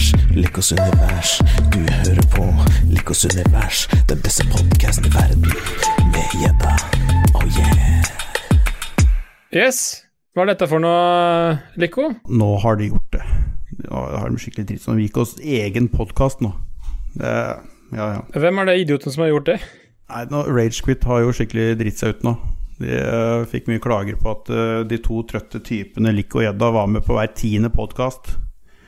univers, Likos univers. Du hører på Likos univers, den beste podkasten i verden. Med gjedda. Oh yeah. Yes. Hva er dette for noe, Lico? Nå har de gjort det. Det har de skikkelig dritt. De gikk oss egen podkast nå. Det, ja, ja. Hvem er det idioten som har gjort det? Nei, no, Ragequit har jo skikkelig dritt seg ut nå. De uh, fikk mye klager på at uh, de to trøtte typene Lick og Gjedda var med på hver tiende podkast.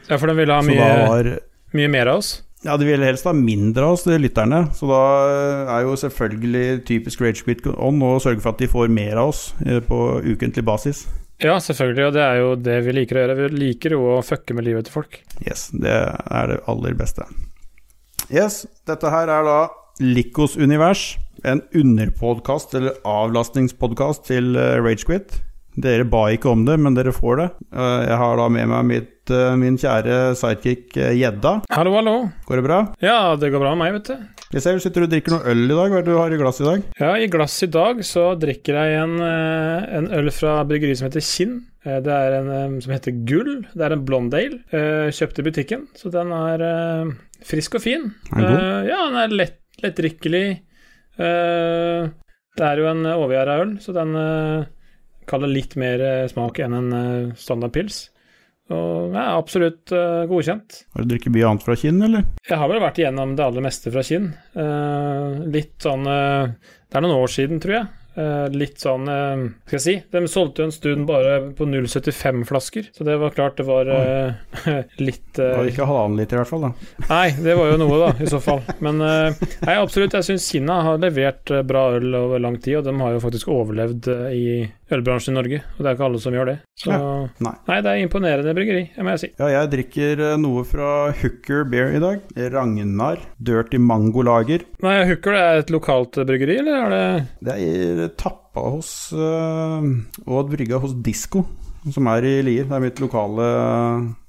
Ja, for de ville ha mye, var mye mer av oss. Ja, de ville helst ha mindre av oss, de lytterne. Så da eh, er jo selvfølgelig typisk Ragequit on å sørge for at de får mer av oss eh, på ukentlig basis. Ja, selvfølgelig, og det er jo det vi liker å gjøre. Vi liker jo å fucke med livet til folk. Yes, det er det aller beste. Yes, dette her er da Likos univers. En underpodkast eller avlastningspodkast til uh, Ragequit. Dere ba ikke om det, men dere får det. Eh, jeg har da med meg mitt, eh, min kjære sidekick eh, Gjedda. Hallo, hallo. Går det bra? Ja, det går bra med meg, vet du. Jeg ser du sitter og drikker noe øl i dag. Hva er det du har i glass i dag? Ja, i glass i dag så drikker jeg en, en øl fra bryggeriet som heter Kinn. Det er en som heter Gull. Det er en Blondale. Kjøpte Kjøpt i butikken, så den er frisk og fin. Er den god? Ja, den er lett, lettdrikkelig. Eh, Det er jo en overgjæra øl, så den eh, kaller litt mer eh, smak enn en eh, standard pils. Og er absolutt uh, godkjent. Har du drukket mye annet fra Kinn, eller? Jeg har vel vært igjennom det aller meste fra Kinn. Uh, litt sånn uh, Det er noen år siden, tror jeg. Litt sånn Skal jeg si De solgte jo en stund bare på 0,75-flasker, så det var klart det var litt Det var ikke halvannen liter, i hvert fall. da Nei, det var jo noe, da, i så fall. Men nei, absolutt, jeg syns Kinna har levert bra øl over lang tid, og de har jo faktisk overlevd i ølbransjen i Norge, og det er ikke alle som gjør det. Så Nei. nei, det er imponerende bryggeri, det må jeg si. Ja, jeg drikker eh, noe fra Hooker Beer i dag. Ragnar Dirty Mango Lager. Nei, Hooker er et lokalt eh, bryggeri, eller er det Det er tappa hos øh, og brygga hos Disko, som er i Lier. Det er mitt lokale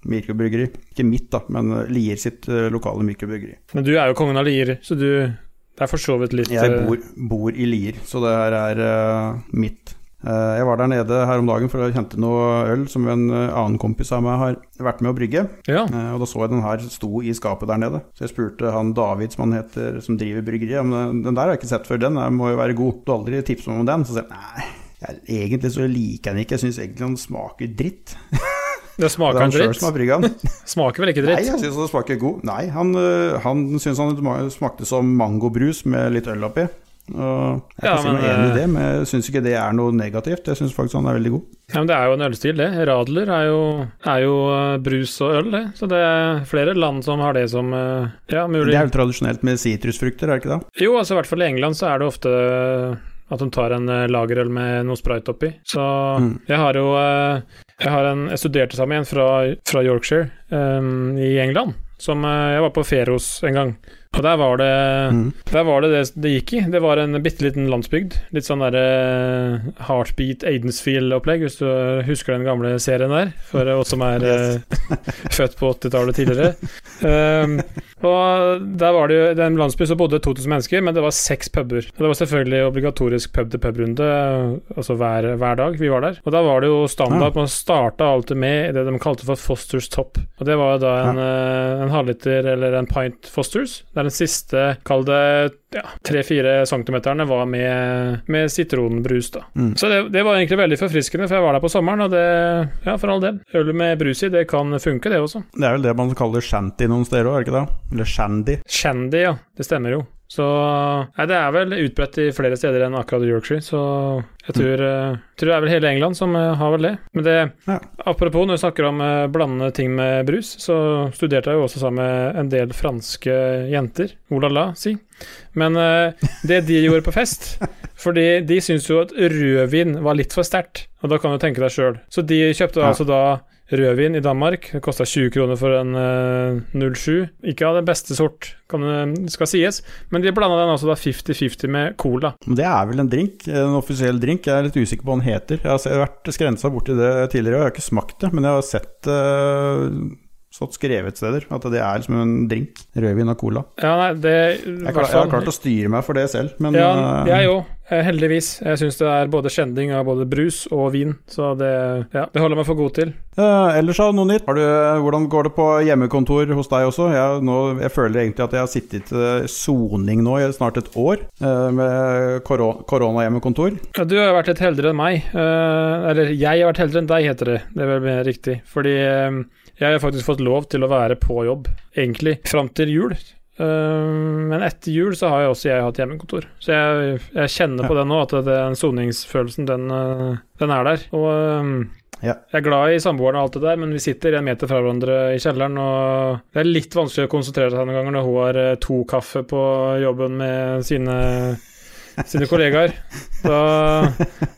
mikrobryggeri. Ikke mitt, da, men Lier sitt lokale mikrobryggeri. Men du er jo kongen av Lier, så du Det er for så vidt litt Jeg eh, bor, bor i Lier, så det her er uh, mitt. Eh, jeg var der nede her om dagen for å hente noe øl som en øh, annen kompis av meg har vært med å brygge. Ja. Eh, Og da så jeg den her sto i skapet der nede. Så jeg spurte han David, som han heter, som driver bryggeriet, om den, der har jeg ikke sett før, den må jo være god. Du har aldri tipset meg om den? Så sier han nei, jeg, egentlig så liker jeg den ikke, jeg syns egentlig den smaker dritt. Det smaker Det han dritt. Smaker vel ikke dritt? Nei, jeg syns den smaker god. Nei, han, han syns han smakte som mangobrus med litt øl oppi. Og jeg Ja, kan si meg enig i øh, det, men jeg syns ikke det er noe negativt. Jeg syns faktisk han er veldig god. Ja, men Det er jo en ølstil, det. Radler er jo, er jo eh, brus og øl, det. Så det er flere land som har det som eh, Ja, mulig. Det er jo tradisjonelt med sitrusfrukter, er det ikke det? Jo, altså i hvert fall i England så er det ofte at de tar en eh, lagerøl med noe sprayt oppi. Så Mm. jeg har jo eh, Jeg har en Jeg studerte sammen med en fra, fra Yorkshire um, i England, som eh, jeg var på ferie hos en gang. Og der var det Mm. Der var det det det gikk i. Det var en bitte liten landsbygd. Litt sånn derre Heartbeat Aidensfield-opplegg, hvis du husker den gamle serien der. For oss som er eh, født på 80-tallet tidligere. Um, og der var det jo I den landsbyen så bodde 2000 mennesker, men det var seks puber. Og det var selvfølgelig obligatorisk pub-til-pub-runde altså hver, hver dag vi var der. Og da var det jo standard at man starta alltid med det de kalte for Fosters Top. Og det var jo da en, ja. en halvliter eller en pint Fosters. Det er den siste, kall det ja, tre-fire centimeterne, var med, med sitronbrus, da. Mm. Så det, det var egentlig veldig forfriskende, for jeg var der på sommeren, og det Ja, for all del. Øl med brus i, det kan funke, det også. Det er vel det man kaller shanty noen steder òg, er det ikke det? Eller shandy. Shandy, ja. Det stemmer jo. Så Nei, det er vel utbredt i flere steder enn akkurat Yorkshire, så jeg tror, eh, tror det er vel hele England som eh, har vel det. Men det Ja. Apropos når vi snakker om uh, ting med brus, så studerte jeg jo også sammen med en del franske jenter. Oh la la, si. Men uh, det de gjorde på fest Fordi de syntes jo at rødvin var litt for sterkt, og da kan du tenke deg sjøl. Så de kjøpte Ja. altså da rødvin i Danmark. Det kosta 20 kroner for en uh, 07. Ikke av den beste sort, kan det skal sies, men de blanda den altså da 50-50 med cola. Men det er vel en drink, en offisiell drink. Jeg er litt usikker på hva den heter. Jeg har vært skrensa borti det tidligere, og jeg har ikke smakt det, men jeg har sett uh, stått skrevet steder at det er liksom en drink. Rødvin og cola. Ja, nei, det Jeg, klar, jeg har klart å styre meg for det selv, men Ja, eh, jeg òg. eh, heldigvis. Jeg syns det er både skjending av både brus og vin, så det, ja, det holder meg for god til. Eh, ellers da, noe nytt? Du, hvordan går det på hjemmekontor hos deg også? Jeg, nå, jeg føler egentlig at jeg har sittet i soning nå i snart et år eh, med koronahjemmekontor. Ja, du har vært litt heldigere enn meg. eh, eller jeg har vært heldigere enn deg, heter det. Det er vel mer riktig. Fordi eh, jeg har faktisk fått lov til å være på jobb, egentlig, fram til jul. Eh, men etter jul så har jeg også jeg hatt hjemmekontor. Så jeg, jeg kjenner på det nå, at den soningsfølelsen, den, eh, den er der. Og eh, Ja. jeg er glad i samboeren og alt det der, men vi sitter en meter fra hverandre i kjelleren, og det er litt vanskelig å konsentrere seg noen ganger når hun har to kaffe på jobben med sine sine kollegaer. Da,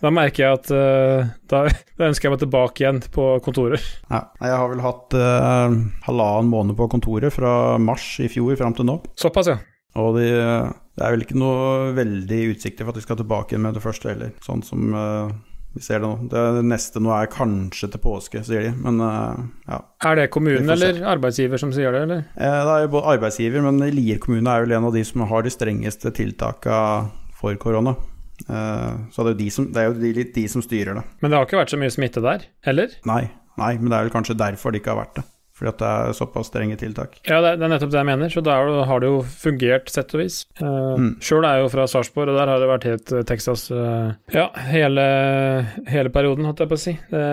da merker jeg at eh, da, da ønsker jeg meg tilbake igjen på kontoret. Ja. Jeg har vel hatt eh, halvannen måned på kontoret fra mars i fjor fram til nå. Såpass, ja. Og de, det er vel ikke noe veldig utsikter for at de skal tilbake igjen med det første heller, sånn som eh, vi ser det nå. Det neste nå er kanskje til påske, sier de, men eh, ja. Er det kommunen eller arbeidsgiver som sier det, eller? Eh, Det er jo både arbeidsgiver, men Lier kommune er vel en av de som har de strengeste tiltakene for korona. Eh, Så det er jo, de som, det er jo de, de som styrer det. Men det har ikke vært så mye smitte der, heller? Nei, nei, men det er vel kanskje derfor det ikke har vært det. Fordi at det er såpass strenge tiltak. Ja, det er, nettopp det jeg mener, så da er har det jo fungert sett og vis. Uh, Mm. Sjøl er jeg jo fra Sarpsborg, og der har det vært helt eh, Texas Ja, hele, hele perioden, holdt jeg på å si. Det,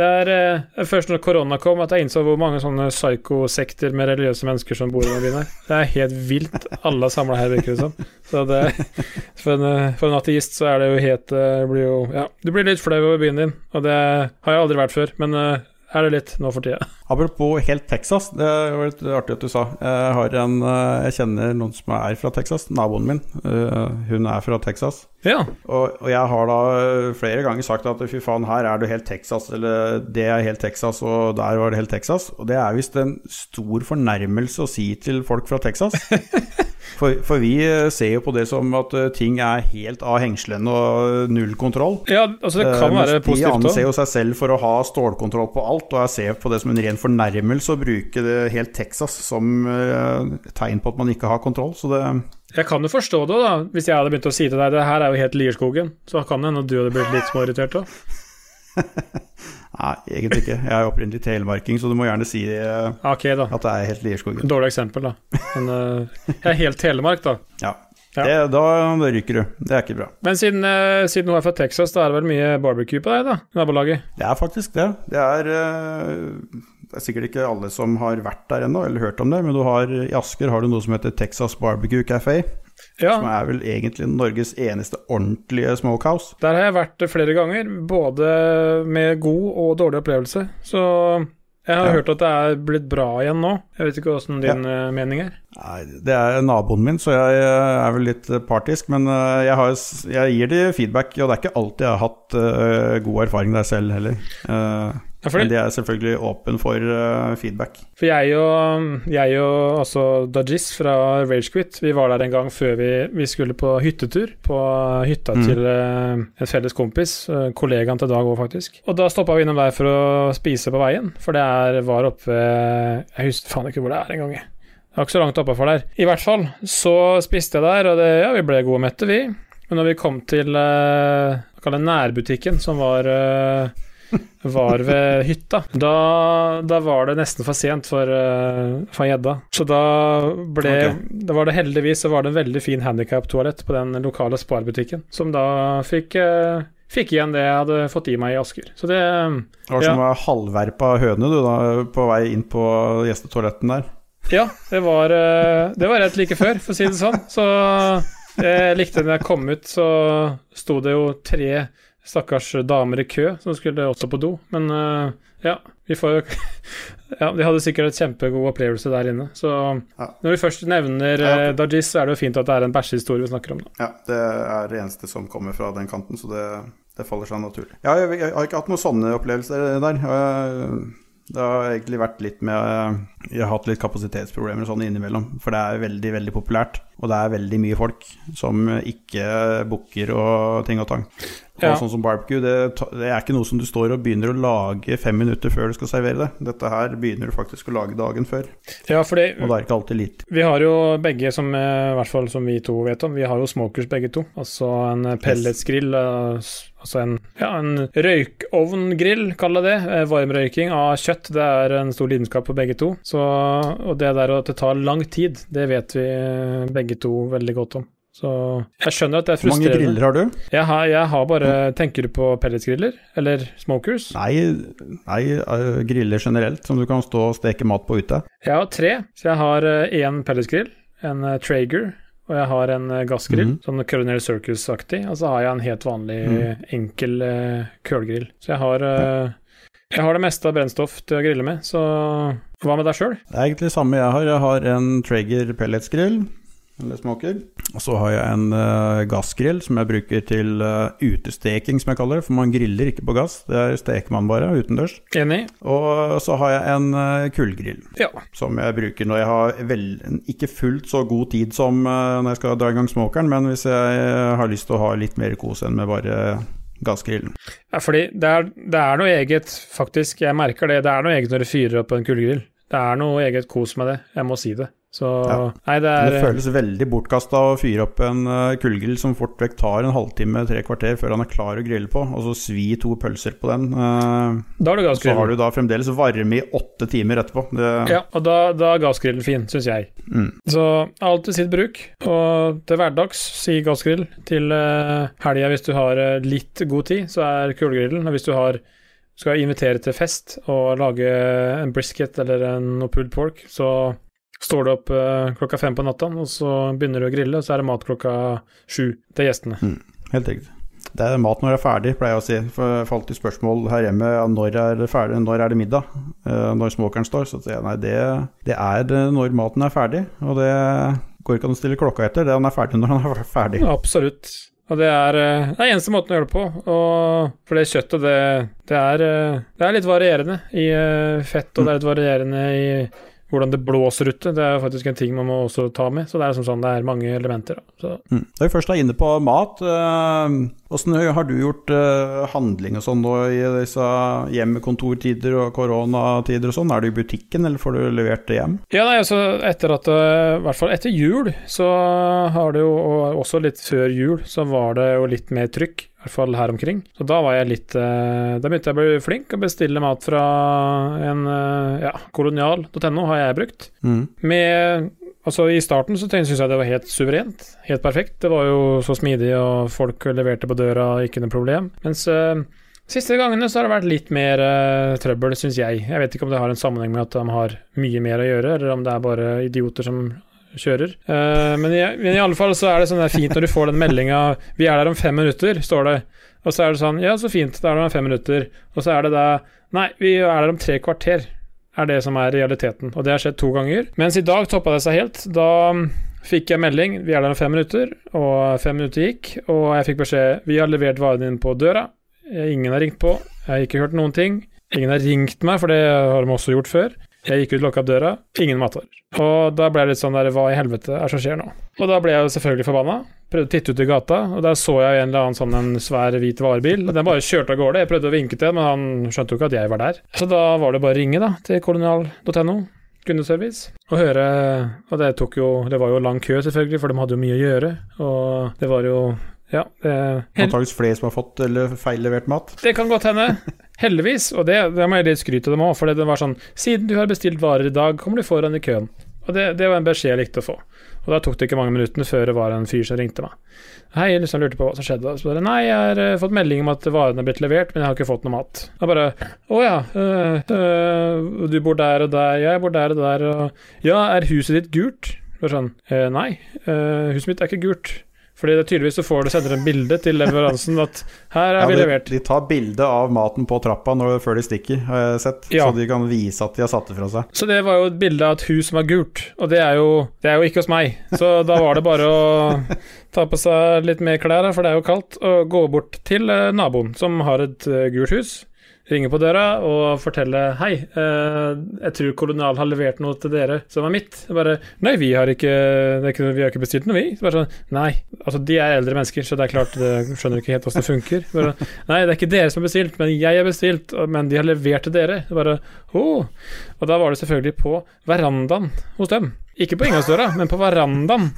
det er eh, først når korona kom at jeg innså hvor mange sånne psykosekter med religiøse mennesker som bor i denne byen her. Det er helt vilt, alle er samla her, virker det som. Så det, for, en, eh, for en ateist så er det jo helt eh, det blir jo, Ja, du blir litt flau over byen din, og det har jeg aldri vært før, men eh, er det litt nå for tida. Apropos helt Texas, det var litt artig at du sa. Jeg, har en, eh, jeg kjenner noen som er fra Texas, naboen min. eh, Hun er fra Texas. Ja. Og, og jeg har da eh, flere ganger sagt at fy faen, her er du helt Texas, eller det er helt Texas, og der var det helt Texas. Og det er visst en stor fornærmelse å si til folk fra Texas. For, for vi eh, ser jo på det som at eh, ting er helt av hengslene og null kontroll. ja, altså det Eh, kan mens være De positivt anser jo seg selv for å ha stålkontroll på alt, og jeg ser på det som en ren fornærmelse å bruke det helt Texas som eh, tegn på at man ikke har kontroll. Så det Jeg kan jo forstå det, da, hvis jeg hadde begynt å si til deg det her er jo helt Lierskogen. Så kan det hende at du hadde blitt litt småirritert òg. Nei, egentlig ikke. Jeg er opprinnelig telemarking, så du må gjerne si eh, Ok, da. at det er helt Lierskogen. Dårlig eksempel, da. Men uh, jeg er helt Telemark, da. Ja. Ja. Det, da, ryker du. Det er ikke bra. Men siden, uh, siden hun er fra Texas, da er det vel mye barbecue på deg, da? Nabolaget? Det er faktisk det. Det er, uh, det er sikkert ikke alle som har vært der ennå, eller hørt om det, men du har, i Asker har du noe som heter Texas Barbecue Café. Ja, Som er vel egentlig Norges eneste ordentlige smokehouse. der har jeg vært flere ganger. Både med god og dårlig opplevelse. Så jeg har Ja. hørt at det er blitt bra igjen nå. Jeg vet ikke åssen din ja. mening er. Nei, det er naboen min, så jeg eh, er vel litt eh, partisk. Men eh, jeg, har, jeg gir de feedback, og det er ikke alltid jeg har hatt uh, god erfaring der selv heller. Eh, Ja, men de er selvfølgelig åpen for uh, feedback. For jeg og, jeg og også Dajis fra Ragequit, vi var der en gang før vi, vi skulle på hyttetur. På hytta Mm. til uh, en felles kompis, uh, kollegaen til Dag òg, faktisk. Og da stoppa vi innom der for å spise på veien, for det er, var oppe Jeg husker faen ikke hvor det er engang. Det var ikke så langt oppafor der. I hvert fall så spiste jeg der, og det, ja, vi ble gode mette, vi. Men når vi kom til det, nærbutikken, som var eh, var ved hytta. Da, da var det nesten for sent for uh, for gjedda. Så da ble okay. Da var det heldigvis så var det en veldig fin handikap-toalett på den lokale sparbutikken, som da fikk eh, Fikk igjen det jeg hadde fått i meg i Asker. Så det Det var Ja. som å være halvverpa høne du da, på vei inn på gjestetoaletten der. Ja, det var, eh, det var rett like før, for å si det sånn. Så jeg likte når jeg kom ut, så sto det jo tre stakkars damer i kø som skulle også på do. Men uh, ja, vi får jo Ja, de hadde sikkert et kjempegod opplevelse der inne. Så Ja. når vi først nevner Ja. uh, Dajis, så er det jo fint at det er en bæsjehistorie vi snakker om. Da. Ja, det er det eneste som kommer fra den kanten, så det, det faller seg naturlig. Ja, jeg, jeg har ikke hatt noen sånne opplevelser der. Det har egentlig vært litt med Jeg har hatt litt kapasitetsproblemer sånn innimellom, for det er veldig, veldig populært. Og det er veldig mye folk som ikke booker og ting og tang. Og sånn som barbecue, det, det er ikke noe som du står og begynner å lage fem minutter før du skal servere det. Dette her begynner du faktisk å lage dagen før, Ja, fordi og det er ikke alltid litt. vi har jo begge, som, eh, i hvert fall som vi to vet om, vi har jo smokers begge to. Altså en eh, pelletsgrill, eh, altså en, ja, en røykovngrill, kall det det. Varmrøyking av kjøtt, det er en stor lidenskap for begge to. Så, og det der at det tar lang tid, det vet vi begge to veldig godt om. Så jeg skjønner at det er frustrerende. Hvor mange griller har du? Jeg har, jeg har bare Tenker du på pelletsgriller? Eller smokers? Nei, nei eh, griller generelt, som du kan stå og steke mat på ute. Jeg har tre. Så jeg har én pelletsgrill, en eh, Traeger, og jeg har en eh, gassgrill, mm. sånn Culinary Circus-aktig. Og så har jeg en helt vanlig, mm. enkel eh, kølgrill. Så jeg har eh, Jeg har det meste av brennstoff til å grille med, så hva med deg sjøl? Det er egentlig det samme jeg har. Jeg har en Traeger pelletsgrill, eller smoker. Og så har jeg en uh, gassgrill som jeg bruker til uh, utesteking, som jeg kaller det. For man griller ikke på gass, det er steker man bare utendørs. Enig? Og så har jeg en uh, kullgrill. Ja. som jeg bruker når jeg har vel, ikke fullt så god tid som når jeg skal dra i gang smokeren, men hvis jeg har lyst til å ha litt mer kos enn med bare gassgrillen. ja fordi det er, det er noe eget, faktisk. Jeg merker det. Det er noe eget når du fyrer opp en kullgrill. Det er noe eget kos med det. Jeg må si det. Så Ja. Nei, det er det føles veldig bortkasta å fyre opp en uh, kullgrill som fort vekk tar en halvtime, tre kvarter før han er klar å grille på, og så svi to pølser på den. eh, Da har du så har du da fremdeles varme i åtte timer etterpå. Det, Ja, og da, da er gassgrillen fin, syns jeg. mm. Så alt til sitt bruk. Og til hverdags, si gassgrill. Til uh, helga, hvis du har eh, litt god tid, så er kullgrillen. Og hvis du har, skal invitere til fest og lage en brisket eller en pulled pork, så står du opp eh, klokka fem på natta, og så begynner du å grille, og så er det mat klokka sju til gjestene. Helt riktig. Det er mat når det er ferdig, pleier jeg å si. For jeg får alltid spørsmål her hjemme når er det ferdig, når er det middag? Eh, når smokeren står. Så sier jeg nei, det, det er når maten er ferdig. Og det går ikke an å stille klokka etter. Det han er ferdig når han er ferdig. Absolutt. Og det er, eh, det er eneste måten å gjøre det på. Og for det kjøttet, det, det, er, eh, det er litt varierende i eh, fett, og det er litt varierende i hvordan det blåser ute. Det er faktisk en ting man må også ta med. Så det er som sånn, det er mange elementer. Da. Så, Mm. Da vi først er inne på mat, åssen har du gjort øh, handling og sånn nå i disse hjemmekontortider og koronatider og sånn? Er du i butikken, eller får du levert det hjem? ja, nei, altså etter at eh, I hvert fall etter jul, så har det jo, og også litt før jul, så var det jo litt mer trykk. I hvert fall her omkring. Så da var jeg litt eh, Da begynte jeg å bli flink og bestille mat fra en eh, ja, kolonial.no har jeg brukt. Mm. Med Altså I starten så syntes jeg det var helt suverent. Helt perfekt. Det var jo så smidig, og folk leverte på døra, ikke noe problem. Mens eh, siste gangene så har det vært litt mer uh, trøbbel, syns jeg. Jeg vet ikke om det har en sammenheng med at de har mye mer å gjøre, eller om det er bare idioter som kjører. Uh, men, i, men i alle fall så er det sånn der fint når du får den meldinga 'Vi er der om fem minutter', står det. Og så er det sånn 'Ja, så fint, da er det om fem minutter'. Og så er det da 'Nei, vi er der om tre kvarter' er det som er realiteten. Og det har skjedd to ganger. Mens i dag toppa det seg helt. Da mm, fikk jeg melding vi er der om fem minutter, og fem minutter gikk, og jeg fikk beskjed vi har levert varen dine på døra. Ingen har ringt på, jeg har ikke hørt noen ting. Ingen har ringt meg, for det har de også gjort før. Jeg gikk ut, lukka opp døra, ingen matvarer. Og da ble jeg litt sånn der, hva i helvete er det som skjer nå? Og da ble jeg jo selvfølgelig forbanna. Prøvde å titte ut i gata, og der så jeg en eller annen sånn en svær hvit varebil. Den bare kjørte av gårde. Jeg prøvde å vinke til den, men han skjønte jo ikke at jeg var der. Så da var det bare å ringe da, til kolonial.no. Kundeservice. Og høre Og det tok jo Det var jo lang kø, selvfølgelig, for de hadde jo mye å gjøre. Og det var jo Ja. Det, Antakeligvis flere som har fått eller feillevert mat. det kan godt hende. Heldigvis. Og det, det må jeg litt skryte av dem òg, for det var sånn Siden du har bestilt varer i dag, kommer du foran i køen. Og det, det var en beskjed jeg likte å få. Og da tok det ikke mange minuttene før det var en fyr som ringte meg. Hei, jeg liksom lurte på hva som skjedde. Så bare Nei, jeg har eh, fått melding om at varene er blitt levert, men jeg har ikke fått noe mat. Jeg bare Å ja, øh, øh, du bor der og der, ja, jeg bor der og der, og Ja, er huset ditt gult? Bare sånn «Eh, Nei, øh, huset mitt er ikke gult. Fordi det er tydeligvis så får du sender en bilde til leveransen at her er vi levert. de tar bilde av maten på trappa når, før de stikker, har jeg sett. Ja. Så de kan vise at de har satt det fra seg. Så det var jo et bilde av et hus som var gult, og det er jo, det er jo ikke hos meg. Så da var det bare å ta på seg litt mer klær, for det er jo kaldt, og gå bort til eh, naboen som har et eh, gult hus. Ringe på døra og fortelle Hei, eh, jeg tror Kolonial har levert noe til dere som er mitt. Bare Nei, vi har ikke, ikke, vi har ikke bestilt noe, vi. Bare sånn, Nei, altså de er eldre mennesker, så det er klart det skjønner ikke helt hvordan det funker. Bare, Nei, det er ikke dere som har bestilt, men jeg har bestilt, men de har levert til dere. Bare Å. Og da var det selvfølgelig på verandaen hos dem. Ikke på inngangsdøra, men på verandaen.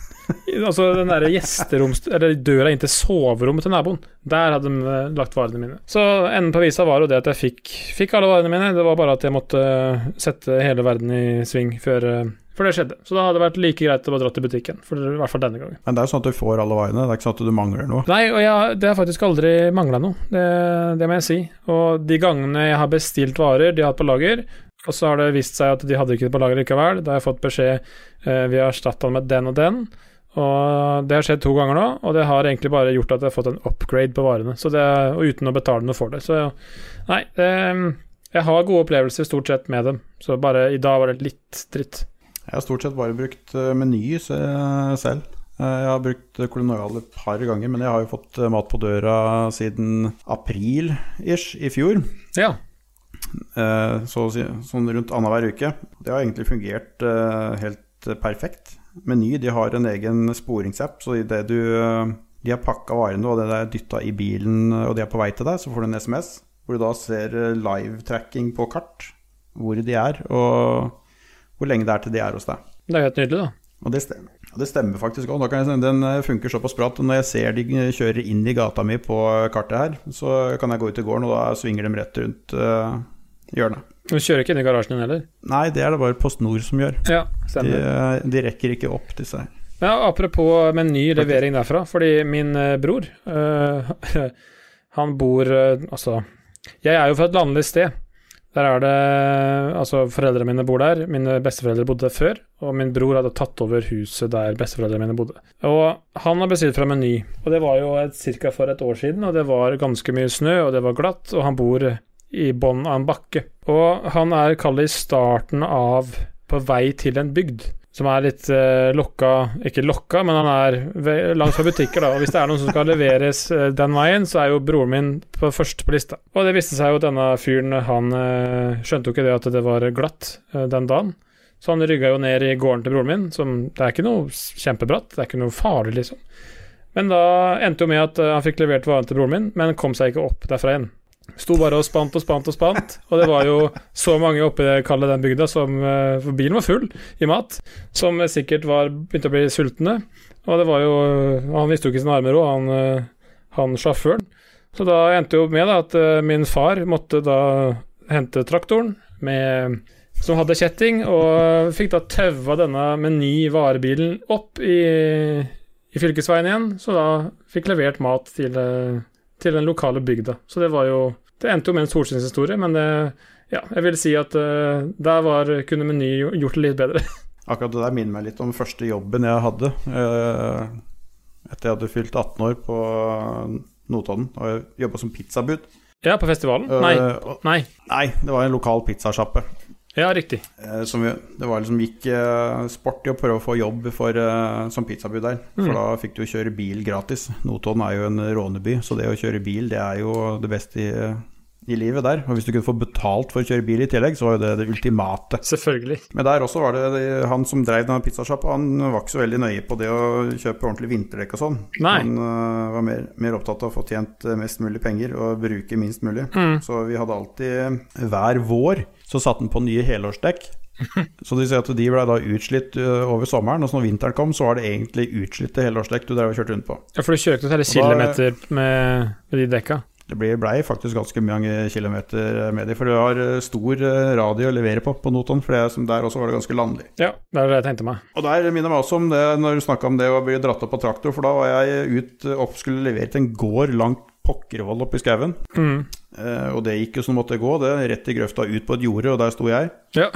Altså den der gjesteroms... Eller døra inn til soverommet til naboen. Der hadde de eh, lagt varene mine. Så enden på visa var jo det at jeg fikk, fikk alle varene mine. Det var bare at jeg måtte eh, sette hele verden i sving før, eh, før det skjedde. Så da hadde det vært like greit å bare dra til butikken. For I hvert fall denne gangen. Men det er jo sånn at du får alle varene, det er ikke sånn at du mangler noe. Nei, og jeg, det har faktisk aldri mangla noe. Det, det må jeg si. Og de gangene jeg har bestilt varer de har hatt på lager, og så har det vist seg at de hadde ikke det på lager likevel, da har jeg fått beskjed eh, vi har erstatta den med den og den. Og det har skjedd to ganger nå, og det har egentlig bare gjort at jeg har fått en upgrade på varene. Så det, og uten å betale noe for det. Så nei, eh, jeg har gode opplevelser stort sett med dem. Så bare i dag var det litt dritt. Jeg har stort sett bare brukt eh, Meny selv. Eh, Jeg har brukt Kolonial et par ganger, men jeg har jo fått eh, mat på døra siden april-ish i fjor. Ja. Eh, Så sånn rundt annenhver uke. Det har egentlig fungert eh, helt perfekt. Meny de har en egen sporingsapp, så idet du eh, de har pakka varene og det er dytta i bilen og de er på vei til deg, så får du en SMS hvor du da ser live-tracking på kart hvor de er, og hvor lenge det er til de er hos deg. Det er helt nydelig, da. Og det stemmer, og det stemmer faktisk òg. Den funker såpass bra at når jeg ser de kjører inn i gata mi på kartet her, så kan jeg gå ut i gården, og da svinger de rett rundt eh, hjørnet. Du kjører ikke inn i garasjen din heller? Nei, det er det bare Post Nord som gjør. Ja, De, eh, de rekker ikke opp disse her. Ja, apropos med ny levering derfra, fordi min eh, bror øh, Han bor eh, Altså, jeg er jo fra et landlig sted. Der er det Altså, foreldrene mine bor der. Mine besteforeldre bodde der før. Og min bror hadde tatt over huset der besteforeldrene mine bodde. Og han har bestilt fra Meny. Og det var jo ca. for et år siden, og det var ganske mye snø, og det var glatt, og han bor i bånn av en bakke. Og han er, kall det, i starten av På vei til en bygd som er litt eh, lokka Ikke lokka, men han er langs fra butikker, da. Og hvis det er noen som skal leveres eh, den veien, så er jo broren min på første på lista. Og det viste seg jo at denne fyren, han eh, skjønte jo ikke det at det var glatt eh, den dagen. Så han rygga jo ned i gården til broren min, som Det er ikke noe kjempebratt, det er ikke noe farlig, liksom. Men da endte jo med at eh, han fikk levert varen til broren min, men kom seg ikke opp derfra igjen. Sto bare og spant og spant og spant, og det var jo så mange oppi i den bygda som eh, For bilen var full i mat, som sikkert var begynte å bli sultne. Og det var jo Han visste jo ikke sine armer òg, han, eh, han sjåføren. Så da endte jo med da, at eh, min far måtte da hente traktoren med som hadde kjetting, og fikk da taua denne Meny varebilen opp i, i fylkesveien igjen, så da fikk levert mat til, til den lokale bygda. Så det var jo Det endte jo med en solskinnshistorie, men det, ja, jeg vil si at uh, der var, kunne Meny gjort det litt bedre. Akkurat det der minner meg litt om første jobben jeg hadde. Uh, etter jeg hadde fylt 18 år på Notodden og jeg jobba som pizzabud. Ja, på festivalen? Nei. Eh, og- Nei. nei, det var en lokal pizzasjappe. Ja, riktig. Eh, som det var liksom gikk eh, sport i å prøve å få jobb for, eh, som pizzabud der. For Mm. da fikk du jo kjøre bil gratis. Notodden er jo en råneby, så det å kjøre bil det er jo det beste i, i livet der. Og hvis du kunne få betalt for å kjøre bil i tillegg, så var jo det det ultimate. Selvfølgelig. Men der også var det han som drev denne pizzasjappa, han var ikke så veldig nøye på det å kjøpe ordentlig vinterdekk og sånn. Nei. Han øh, var mer, mer opptatt av å få tjent mest mulig penger og bruke minst mulig. Mm. Så vi hadde alltid Hver vår så satte han på nye helårsdekk. Så de sier at de ble da utslitt øh, over sommeren, og så når vinteren kom, så var det egentlig utslitte helårsdekk du drev og kjørte rundt på. Ja, for du kjørte da- kilometer med, med de dekka? Det ble, faktisk ganske mange kilometer med de, for du har øh, stor radio å levere på på Notodden, for det, er som der også var det ganske landlig. Ja, det er det jeg tenkte meg. Og der minner meg også om det når du snakka om det å bli dratt opp av traktor, for da var jeg ut opp skulle levere til en gård langt Pokkervoll oppi i skauen. Mm. Eh, og det gikk jo som det måtte gå, det rett i grøfta ut på et jorde, og der sto jeg. Ja.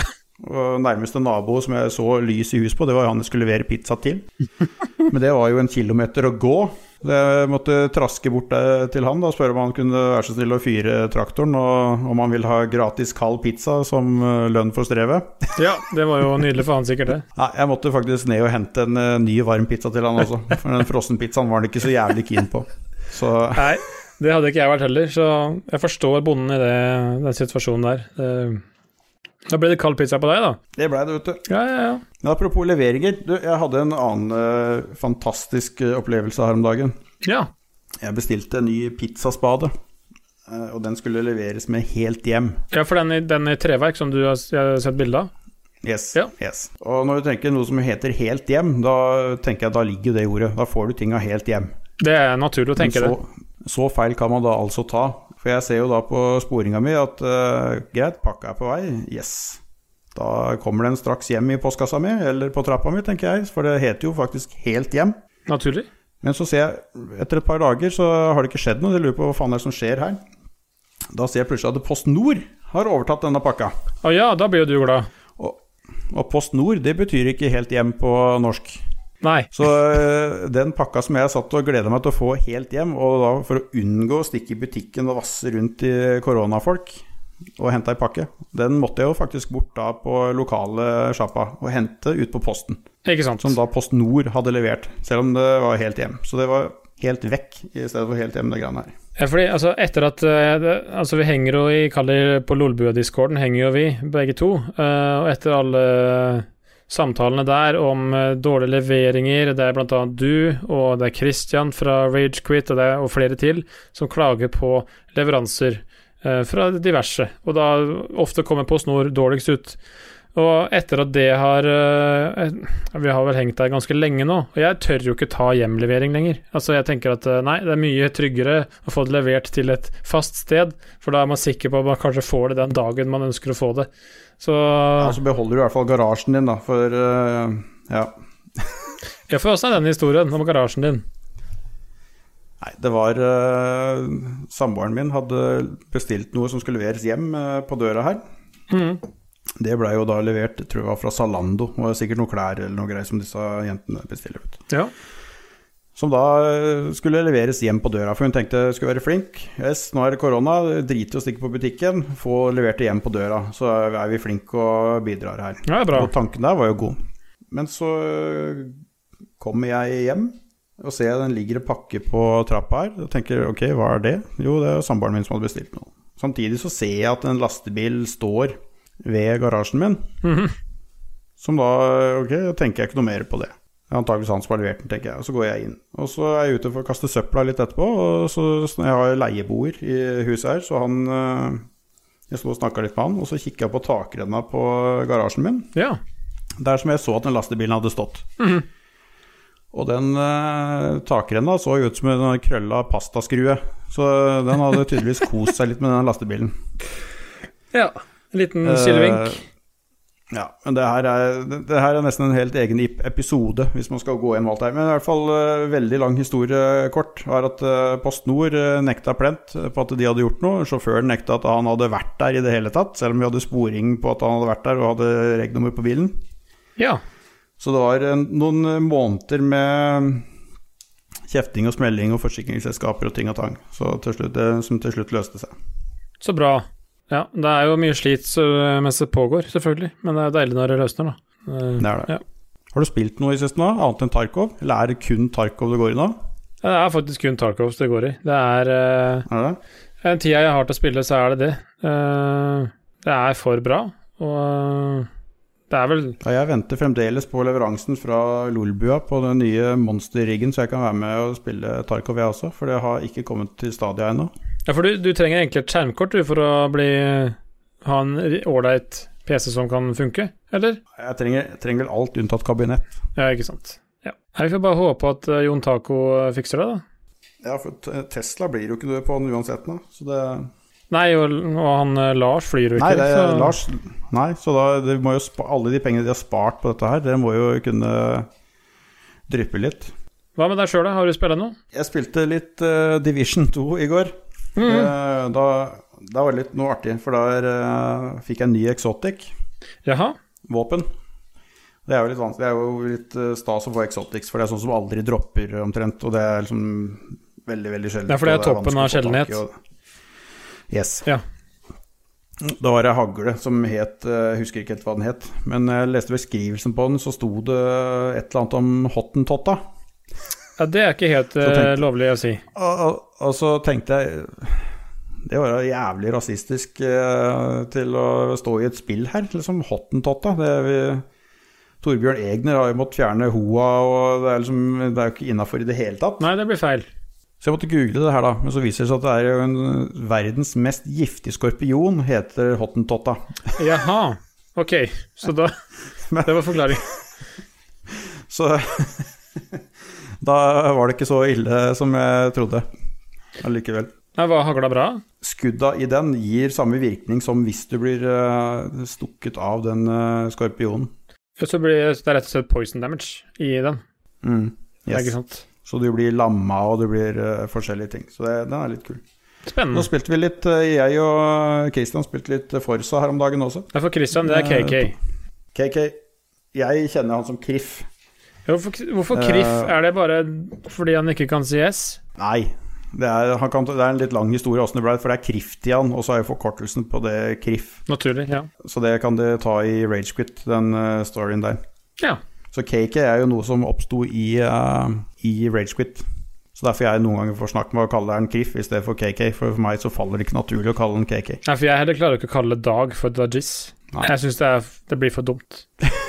Og nærmeste nabo som jeg så lys i hus på, det var han jeg skulle levere pizza til. Men det var jo en kilometer å gå. Jeg måtte traske bort til han da, og spørre om han kunne være så snill å fyre traktoren, og om han ville ha gratis kald pizza som eh, lønn for strevet. ja, det var jo nydelig for han sikkert, det. Nei, jeg måtte faktisk ned og hente en eh, ny varm pizza til han også. For den frossenpizzaen var han ikke så jævlig keen på. Så Nei, Det hadde ikke jeg vært heller, så jeg forstår bonden i det, den situasjonen der. Da ble det kald pizza på deg, da. Det blei det, vet du. Ja, ja, ja. Men apropos leveringer. Du, jeg hadde en annen uh, fantastisk eh, opplevelse her om dagen. Ja, Jeg bestilte en ny pizzaspade. eh, og den skulle leveres med helt hjem. ja for den i, den i treverk som du har, har sett bilde av. Yes, Ja. yes. Og når du tenker noe som heter helt hjem, da tenker jeg da ligger det i ordet. Da får du tinga helt hjem. Det er naturlig å tenke så, det. så, feil kan man da altså ta. For jeg ser jo da på sporinga mi at uh, greit, pakka er på vei. Yes. Da kommer den straks hjem i postkassa mi, eller på trappa mi, tenker jeg. For det heter jo faktisk helt hjem. Naturlig. Men så ser jeg, etter et par dager så har det ikke skjedd noe. Jeg lurer på hva faen det er som skjer her. Da ser jeg plutselig at Post Nord har overtatt denne pakka. Å ja, da blir jo du glad. Og, og Post Nord, det betyr ikke helt hjem på norsk. Nei. Så øh, den pakka som jeg satt og gleda meg til å få helt hjem, og da for å unngå å stikke i butikken og vasse rundt i koronafolk og hente ei pakke, den måtte jeg jo faktisk bort da på lokale sjappa og hente ut på posten. Ikke sant. Som da Post Nord hadde levert, selv om det var helt hjem. Så det var helt vekk i stedet for helt hjem, det greiene her. Ja, fordi altså, etter at eh, Altså, vi henger jo i kaller På Lolbua-discorden henger jo vi, begge to. eh, og etter alle samtalene der om eh, dårlige leveringer, det er annet du, og det er Christian fra Ragequit, og og flere til, som klager på leveranser eh, fra diverse. Og da ofte kommer PostNord dårligst ut. Og etter at det har eh, Vi har vel hengt der ganske lenge nå, og jeg tør jo ikke ta hjemlevering lenger. Altså Jeg tenker at nei, det er mye tryggere å få det levert til et fast sted, for da er man sikker på at man kanskje får det den dagen man ønsker å få det. Så Ja, så beholder du i hvert fall garasjen din, da, for uh, ja. Ja, for åssen er den historien om garasjen din? Nei, det var uh, Samboeren min hadde bestilt noe som skulle leveres hjem uh, på døra her. Mm. Det blei jo da levert, tror jeg var fra Zalando. Det var sikkert noe klær eller noe greier som disse jentene bestiller. Vet. Ja. Som da øh, skulle leveres hjem på døra, for hun tenkte skulle være flink. Yes, nå er det korona, drit i å stikke på butikken, få levert det hjem på døra. Så er vi flinke og bidrar her. ja, bra. Og tanken der var jo god. Men så øh, kommer jeg hjem og ser den ligger en pakke på trappa her. Og tenker ok, hva er det? Jo, det er samboeren min som hadde bestilt noe. Samtidig så ser jeg at en lastebil står ved garasjen min. Mhm. Som da Ok, da tenker jeg ikke noe mer på det. Antakeligvis han som har levert den, tenker jeg. Og så går jeg inn. Og så er jeg ute for å kaste søpla litt etterpå. Og så så jeg har leieboer i huset her, så han øh, Jeg sto og snakka litt med han, og så kikka jeg på takrenna på garasjen min. Ja. Der som jeg så at den lastebilen hadde stått. Mhm. Og den eh, takrenna så ut som en krølla pastaskrue. Så den hadde tydeligvis kost seg litt med den lastebilen. ja. En liten sylvink. Eh, ja, men det her, er, det, her er nesten en helt egen episode, hvis man skal gå gjennom alt her. Men i hvert fall eh, veldig lang historie kort var at eh, Post Nord eh, nekta plent på at de hadde gjort noe. Sjåføren nekta at han hadde vært der i det hele tatt, selv om vi hadde sporing på at han hadde vært der og hadde regnummer på bilen. Ja. Så det var noen måneder med kjefting og smelling og forsikringsselskaper og ting og tang så til slutt, som til slutt løste seg. Så bra. Ja, det er jo mye slit mens det pågår, selvfølgelig, men det er deilig når det løsner, da. Eh, Det er det. Ja. Har du spilt noe i siste nå, annet enn Tarkov? Eller er det kun Tarkov det går i nå? Ja, Det er faktisk kun Tarkov det går i. Det er uh, Er det? Den tida jeg har til å spille, så er det det. Uh, det er for bra, og uh, det er vel Ja, jeg venter fremdeles på leveransen fra Lolbua på den nye monsterriggen, så jeg kan være med og spille Tarkov, jeg også. For det har ikke kommet til stadia ennå. Ja, for du, du trenger egentlig et skjermkort du, for å bli ha en ålreit PC som kan funke, eller? Jeg trenger, jeg trenger vel alt unntatt kabinett. Ja, ikke sant. Ja. Vi får bare håpe at eh, Jon Taco fikser det, da. Ja, for Tesla blir jo ikke du på den uansett nå, så det Nei, og, og han eh, Lars flyr jo ikke. Nei, det så- Lars Nei, så da det må jo spa, alle de pengene de har spart på dette her, det må jo kunne dryppe litt. Hva med deg sjøl, da? Har du spilt noe? Jeg spilte litt uh, Division 2 i går. Eh, da, da var det litt noe artig, for der uh, fikk jeg en ny Exotic. Jaha. våpen. Det er jo litt vanskelig. Det er jo litt eh, stas å få exotics, for det er sånn som aldri dropper omtrent. Og det er liksom veldig, veldig sjelden. Ja, for det er toppen av sjeldenhet. Yes. Ja. Da var det hagle som het eh, Jeg husker ikke helt hva den het, men jeg leste beskrivelsen på den, så sto det et eller annet om hottentotta. Ja, det er ikke helt Så tenk- eh, lovlig å si. Og, og, og så tenkte jeg Det var jævlig rasistisk eh, til å stå i et spill her, liksom hottentotta. Det vi, Torbjørn Egner har jo måttet fjerne hoa, og det er, liksom, det er jo ikke innafor i det hele tatt. Nei, det blir feil. Så jeg måtte google det her, da. Men så viser det seg at det er jo en verdens mest giftige skorpion, heter hottentotta. Jaha. Ok, så da Det var forklaring. Så da var det ikke så ille som jeg trodde allikevel. Nei, Var hagla bra? Skudda i den gir samme virkning som hvis du blir uh, stukket av den uh, skorpionen. Så blir det rett og slett poison damage i den. Mm. Yes. Så du blir lamma, og det blir uh, forskjellige ting. Så det, den er litt kul. Spennende. Nå spilte vi litt, jeg og Christian spilte litt Forsa her om dagen også. Ja, for Christian, det er KK. KK, jeg kjenner han som Kriff. Hvorfor, hvorfor Kriff? Eh. Er det bare fordi han ikke kan si S? Nei, det er, han kan, det er en litt lang historie åssen det ble, for det er Kriftian, og så er jo forkortelsen på det Kriff. Naturlig, ja. Så det kan du ta i Ragequit, den eh, storyen der. Ja. Så KK er jo noe som oppsto i, uh, i Ragequit. Så derfor jeg noen ganger får snakke med å kalle den Kriff i stedet for KK. For for meg så faller det ikke naturlig å kalle den KK. Nei, for jeg heller klarer ikke å kalle Dag for Dajis. Jeg syns det, det blir for dumt.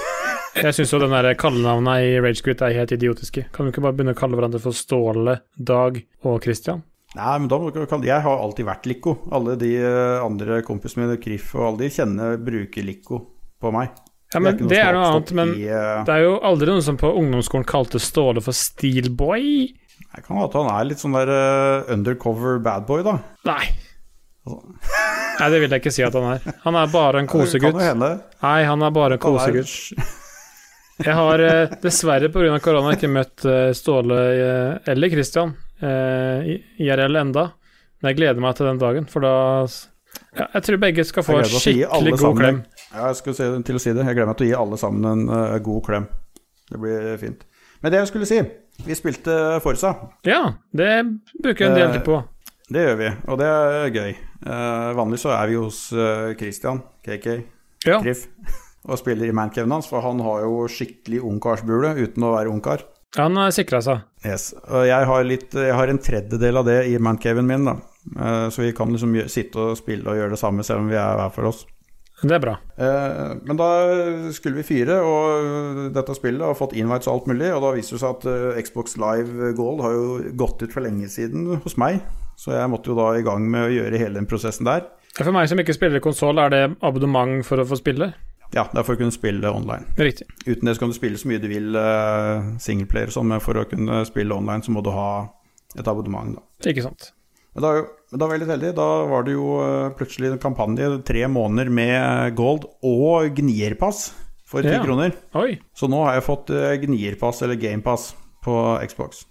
Jeg syns jo den der kallenavna i Ragequit er helt idiotiske. Kan vi ikke bare begynne å kalle hverandre for Ståle, Dag og Christian? Nei, men da må du kalle Jeg har alltid vært Lico. Alle de eh, andre kompisene mine, Krif og alle de, kjenner bruker Lico på meg. Ja, men ikke Det er noe annet, men i, uh... det er jo aldri noen som på ungdomsskolen kalte Ståle for Steelboy. Jeg kan at han er litt sånn der uh, undercover badboy, da. Nei. Nei, det vil jeg ikke si at han er. Han er bare en kosegutt. Nei, han er bare en er- kosegutt. Jeg har eh, dessverre pga. korona ikke møtt eh, Ståle eh, eller Christian IRL enda. Men jeg gleder meg til den dagen, for da ja, Jeg tror begge skal få en skikkelig god sammen- klem. Ja, jeg skulle til å si det. Jeg gleder meg til å gi alle sammen en uh, god klem. Det blir fint. Men det jeg skulle si Vi spilte Forsa. Ja, det bruker jeg en del tid på. Det gjør vi, og det er gøy. Uh, vanligvis så er vi hos uh, Christian, KK, Ja. Kriff, og spiller i mancaven hans, for han har jo skikkelig ungkarsbule uten å være ungkar. Han har sikra seg. Yes. Og jeg har, litt, jeg har en tredjedel av det i mancaven min, da. Eh, så vi kan liksom sitte og spille og gjøre det samme selv om vi er hver for oss. Det er bra. Eh, Men da skulle vi fyre og dette spillet har fått invites og alt mulig, og da viser det seg at eh, Xbox Live Gold har jo gått ut for lenge siden hos meg, så jeg måtte jo da i gang med å gjøre hele den prosessen der. For meg som ikke spiller konsoll, er det abonnement for å få spille? Ja, det er for å kunne spille online. Riktig. Uten det så kan du spille så mye du vil uh, singleplayer og sånn, men for å kunne spille online så må du ha et abonnement, da. Ikke sant. Men da, men da var jeg litt heldig. Da var det jo eh, plutselig en kampanje, tre måneder med gold og gnierpass for ti Ja. kroner. Oi. Så nå har jeg fått eh, gnierpass eller gamepass på Xbox.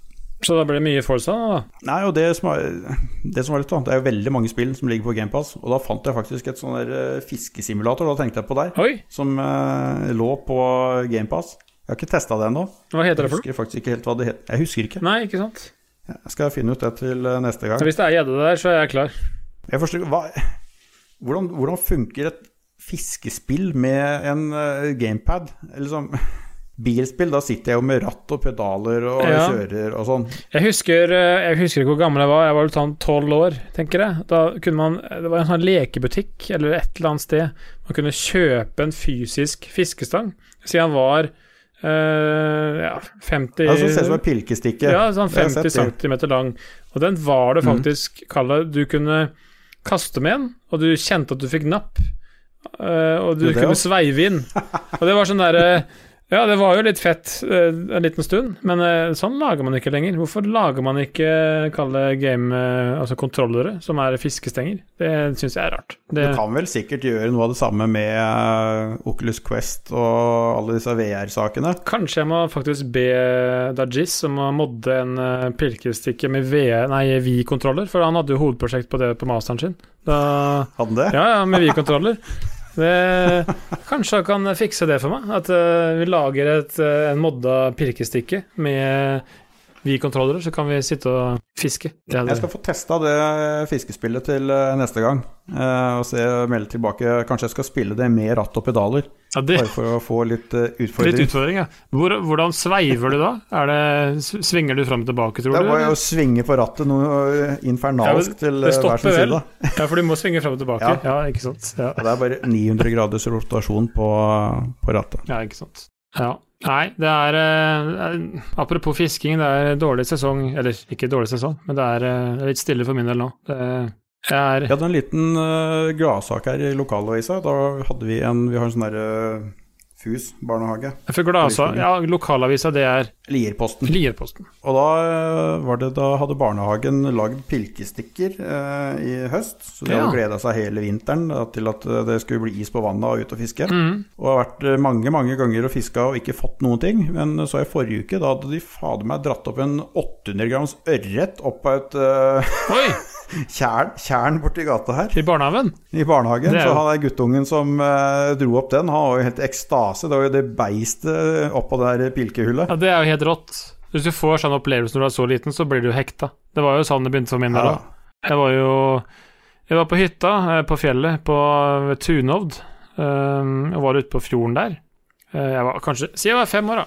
Så da blir det mye Forza, da? Nei, og det som, er, det som var litt da, det er jo veldig mange spill som ligger på gamepass, og da fant jeg faktisk et sånn der eh, fiskesimulator, da tenkte jeg på der, Oi. som eh, lå på gamepass. Jeg har ikke testa det ennå. Hva heter Jeg det for noe? husker faktisk ikke helt hva det het. Jeg husker ikke. Nei, ikke sant. Jeg skal finne ut det til eh, neste gang. Hvis det er gjedde der, så er jeg klar. Jeg forstår hva, hvordan, hvordan funker et fiskespill med en uh, gamepad? Eller sånn Bilspill, da sitter jeg jo med ratt og pedaler og Ja. kjører og sånn. Jeg husker, eh, jeg husker ikke hvor gammel jeg var, jeg var vel sånn tolv år, tenker jeg. Da kunne man, Det var en sånn lekebutikk eller et eller annet sted. Man kunne kjøpe en fysisk fiskestang. Siden han var eh, ja, 50 Ja, Som ser ut som en pilkestikke. Ja, sånn 50 sett cm lang. Og den var det Mm. faktisk, Kalle, du kunne kaste med en, og du kjente at du fikk napp. eh, og du kunne sveive inn. Og det var sånn derre Ja, det var jo litt fett eh, en liten stund, men eh, sånn lager man ikke lenger. Hvorfor lager man ikke kalle game eh, Altså kontrollere som er fiskestenger? Det syns jeg er rart. Det, Du kan vel sikkert gjøre noe av det samme med eh, Oculus Quest og alle disse VR-sakene. Kanskje jeg må faktisk be Dajis om å modde en pilkestikke med Vi-kontroller, for han hadde jo hovedprosjekt på det på masteren sin. Da Hadde han det? Ja, ja, med Vi-kontroller. Det, kanskje han kan fikse det for meg? At eh, vi lager et, eh, en modda pirkestikke med Vi-kontrollere, så kan vi sitte og fiske. Det Jeg skal få testa det fiskespillet til eh, neste gang. eh, og se, melde tilbake. Kanskje jeg skal spille det med ratt og pedaler. Ja, det, Bare for å få litt utfordring. litt utfordring. ja. Hvor, hvordan sveiver du da? Er det, svinger du fram og tilbake, tror Det du? var jo å svinge på rattet noe eh, infernalsk Ja, til eh, hver sin side. Ja, for du må svinge fram og tilbake. Ja. Ikke sant. Ja. Det er bare 900 graders rotasjon på, på rattet. Ja, ikke sant. Ja. Nei, det er eh, Apropos fisking, det er dårlig sesong Eller ikke dårlig sesong, men det er eh, litt stille for min del nå. Det er jeg hadde en liten uh, gladsak her i lokalavisa. Da hadde vi en Vi har en sånn derre FUS barnehage. For Glasa, ja, lokalavisa, det er Lierposten. Lierposten. Og da, eh, var det, da hadde barnehagen lagd pilkestikker eh, i høst. Så de Ja. hadde gleda seg hele vinteren til at eh, det skulle bli is på vannet og ut og fiske. Mm. Og har vært eh, mange mange ganger og fiska og ikke fått noen ting. Men så i forrige uke, da hadde de fader meg dratt opp en 800 grams ørret opp av et eh, Oi! tjern, borti gata her. I barnehagen? I barnehagen. Er Så jo- han der guttungen som uh, dro opp den, han var jo helt ekstase. Det var jo det beistet oppå det der pilkehullet. Ja, det er jo helt rått. Hvis du får sånn opplevelse når du er så liten, så blir du jo hekta. Det var jo sånn det begynte for min del Ja. Jeg var jo Jeg var på hytta eh, på fjellet på Tunovd. Um, jeg var ute på fjorden der. Eh, jeg var kanskje Si jeg var fem år, da.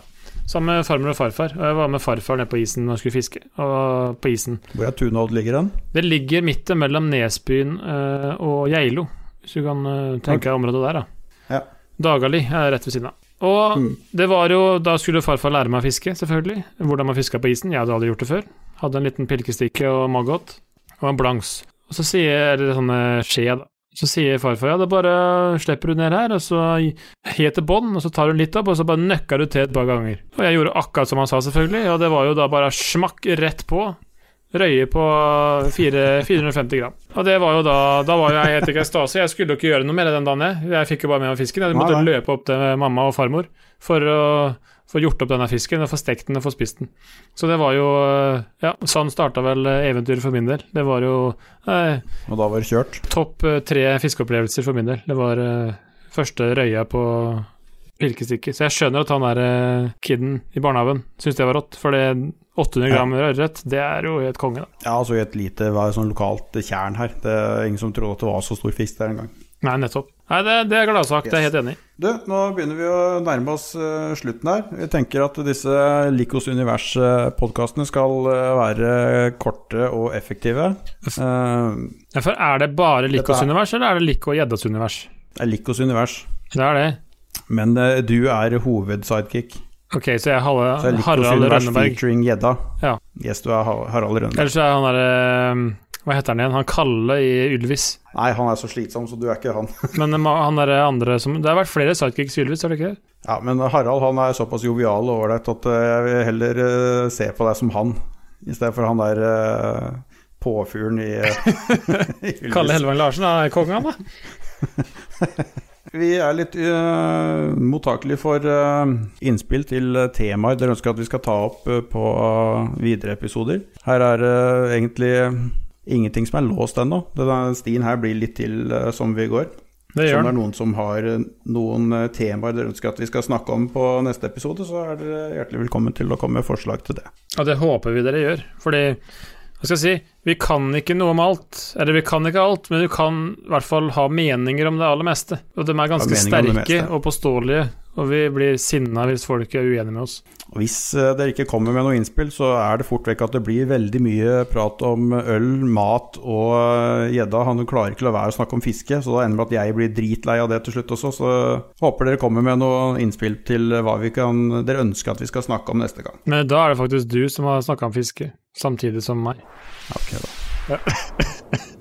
Sammen med farmor og farfar. Og jeg var med farfar nede på isen når han skulle fiske. Og på isen. Hvor er Tunodd ligger den? Det ligger midt mellom Nesbyen eh, og Geilo, hvis du kan eh, tenke deg området der, da. Ja. Dagali er rett ved siden av. Og Mm. det var jo Da skulle farfar lære meg å fiske, selvfølgelig. Hvordan man fiska på isen. Jeg hadde aldri gjort det før. Hadde en liten pilkestikke og maggot og en blanks. Og så sier Eller sånne skje, da. Så sier farfar ja, er bare slipper du ned her, og så helt til bånn, og så tar du litt opp, og så bare nøkker du til et par ganger. Og jeg gjorde akkurat som han sa, selvfølgelig, og det var jo da bare smakk rett på. Røye på 4, 450 gram. Og det var jo da Da var jeg helt i ekstase. Jeg skulle jo ikke gjøre noe mer den dagen, jeg. Jeg fikk jo bare med meg fisken. Jeg måtte løpe opp til mamma og farmor for å få gjort opp denne fisken, få stekt den og få spist den. Så det var jo Ja, sånn starta vel eventyret for min del. Det var jo eh, Og da var det kjørt. topp eh, tre fiskeopplevelser for min del. Det var eh, første røya på pilkestikket. Så jeg skjønner at han der eh, kiden i barnehagen syns det var rått, for det 800 gram ørret, det er jo helt konge, da. Ja, altså i et lite sånn lokalt tjern her. Det er ingen som trodde at det var så stor fisk der engang. Nei, nettopp. Nei, det, det er gladsak, det er jeg helt enig. Du, nå begynner vi å nærme oss uh, slutten her. Vi tenker at disse Likos univers-podkastene skal uh, være korte og effektive. Uh, Ja, for er det bare Likos er- univers, eller er det Liko og gjeddas univers? det er Likos univers, Det er det. men du er hovedsidekick. Ok, så jeg er Halle, Så er Harald Rønneberg. featuring gjedda. Ja. Yes, du er Harald Rønneberg. Ellers er han derre Hva heter han igjen? Han Kalle i Ylvis. Nei, han er så slitsom, så du er ikke han. Men eh, han er andre som Det har vært flere sidekicks i Ylvis, har det ikke? Ja, men Harald han er såpass jovial og ålreit at eh, jeg vil heller uh, se på deg som han, i stedet for han der uh, påfuglen i, i Ylvis. Kalle Hellevang Larsen er kongen, han da. Vi er litt uh, mottakelige for uh, innspill til uh, temaer dere ønsker at vi skal ta opp eh, på eh, videre episoder. Her er det egentlig ingenting som er låst ennå. Denne stien her blir litt til eh, som vi går. Det gjør. Så om det er noen som har eh, noen eh, temaer dere ønsker at vi skal snakke om på neste episode, så er dere hjertelig velkommen til å komme med forslag til det. Ja, det håper vi dere gjør. Fordi, hva skal jeg si, vi kan ikke noe om alt. Eller vi kan ikke alt, men du kan i hvert fall ha meninger om det aller meste. Og de er ganske sterke og påståelige, og vi blir sinna hvis folk er uenige med oss. Hvis eh, dere ikke kommer med noe innspill, så er det fort vekk at det blir veldig mye prat om øl, mat og eh, gjedda. Han klarer ikke la være å snakke om fiske, så da ender det med at jeg blir dritlei av det til slutt også. Så håper dere kommer med noe innspill til hva vi kan, dere ønsker at vi skal snakke om neste gang. Men da er det faktisk du som har snakka om fiske, samtidig som meg. Ok, da.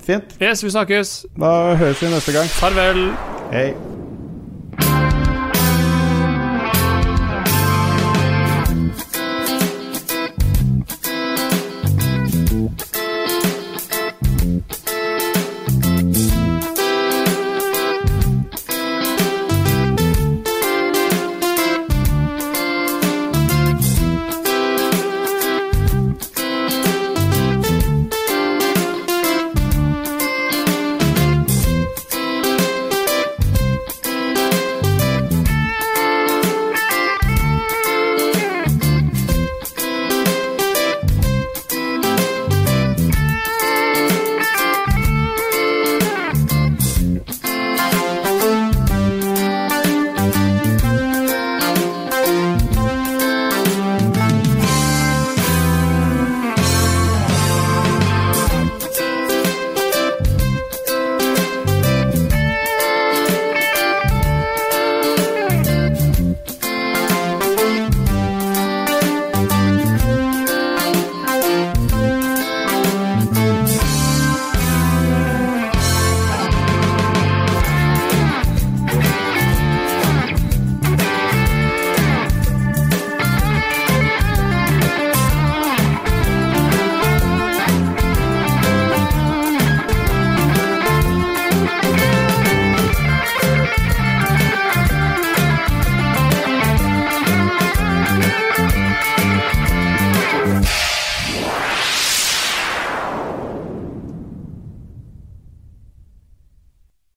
Fint. Yes, vi snakkes. Da høres vi neste gang. Farvel. Hei.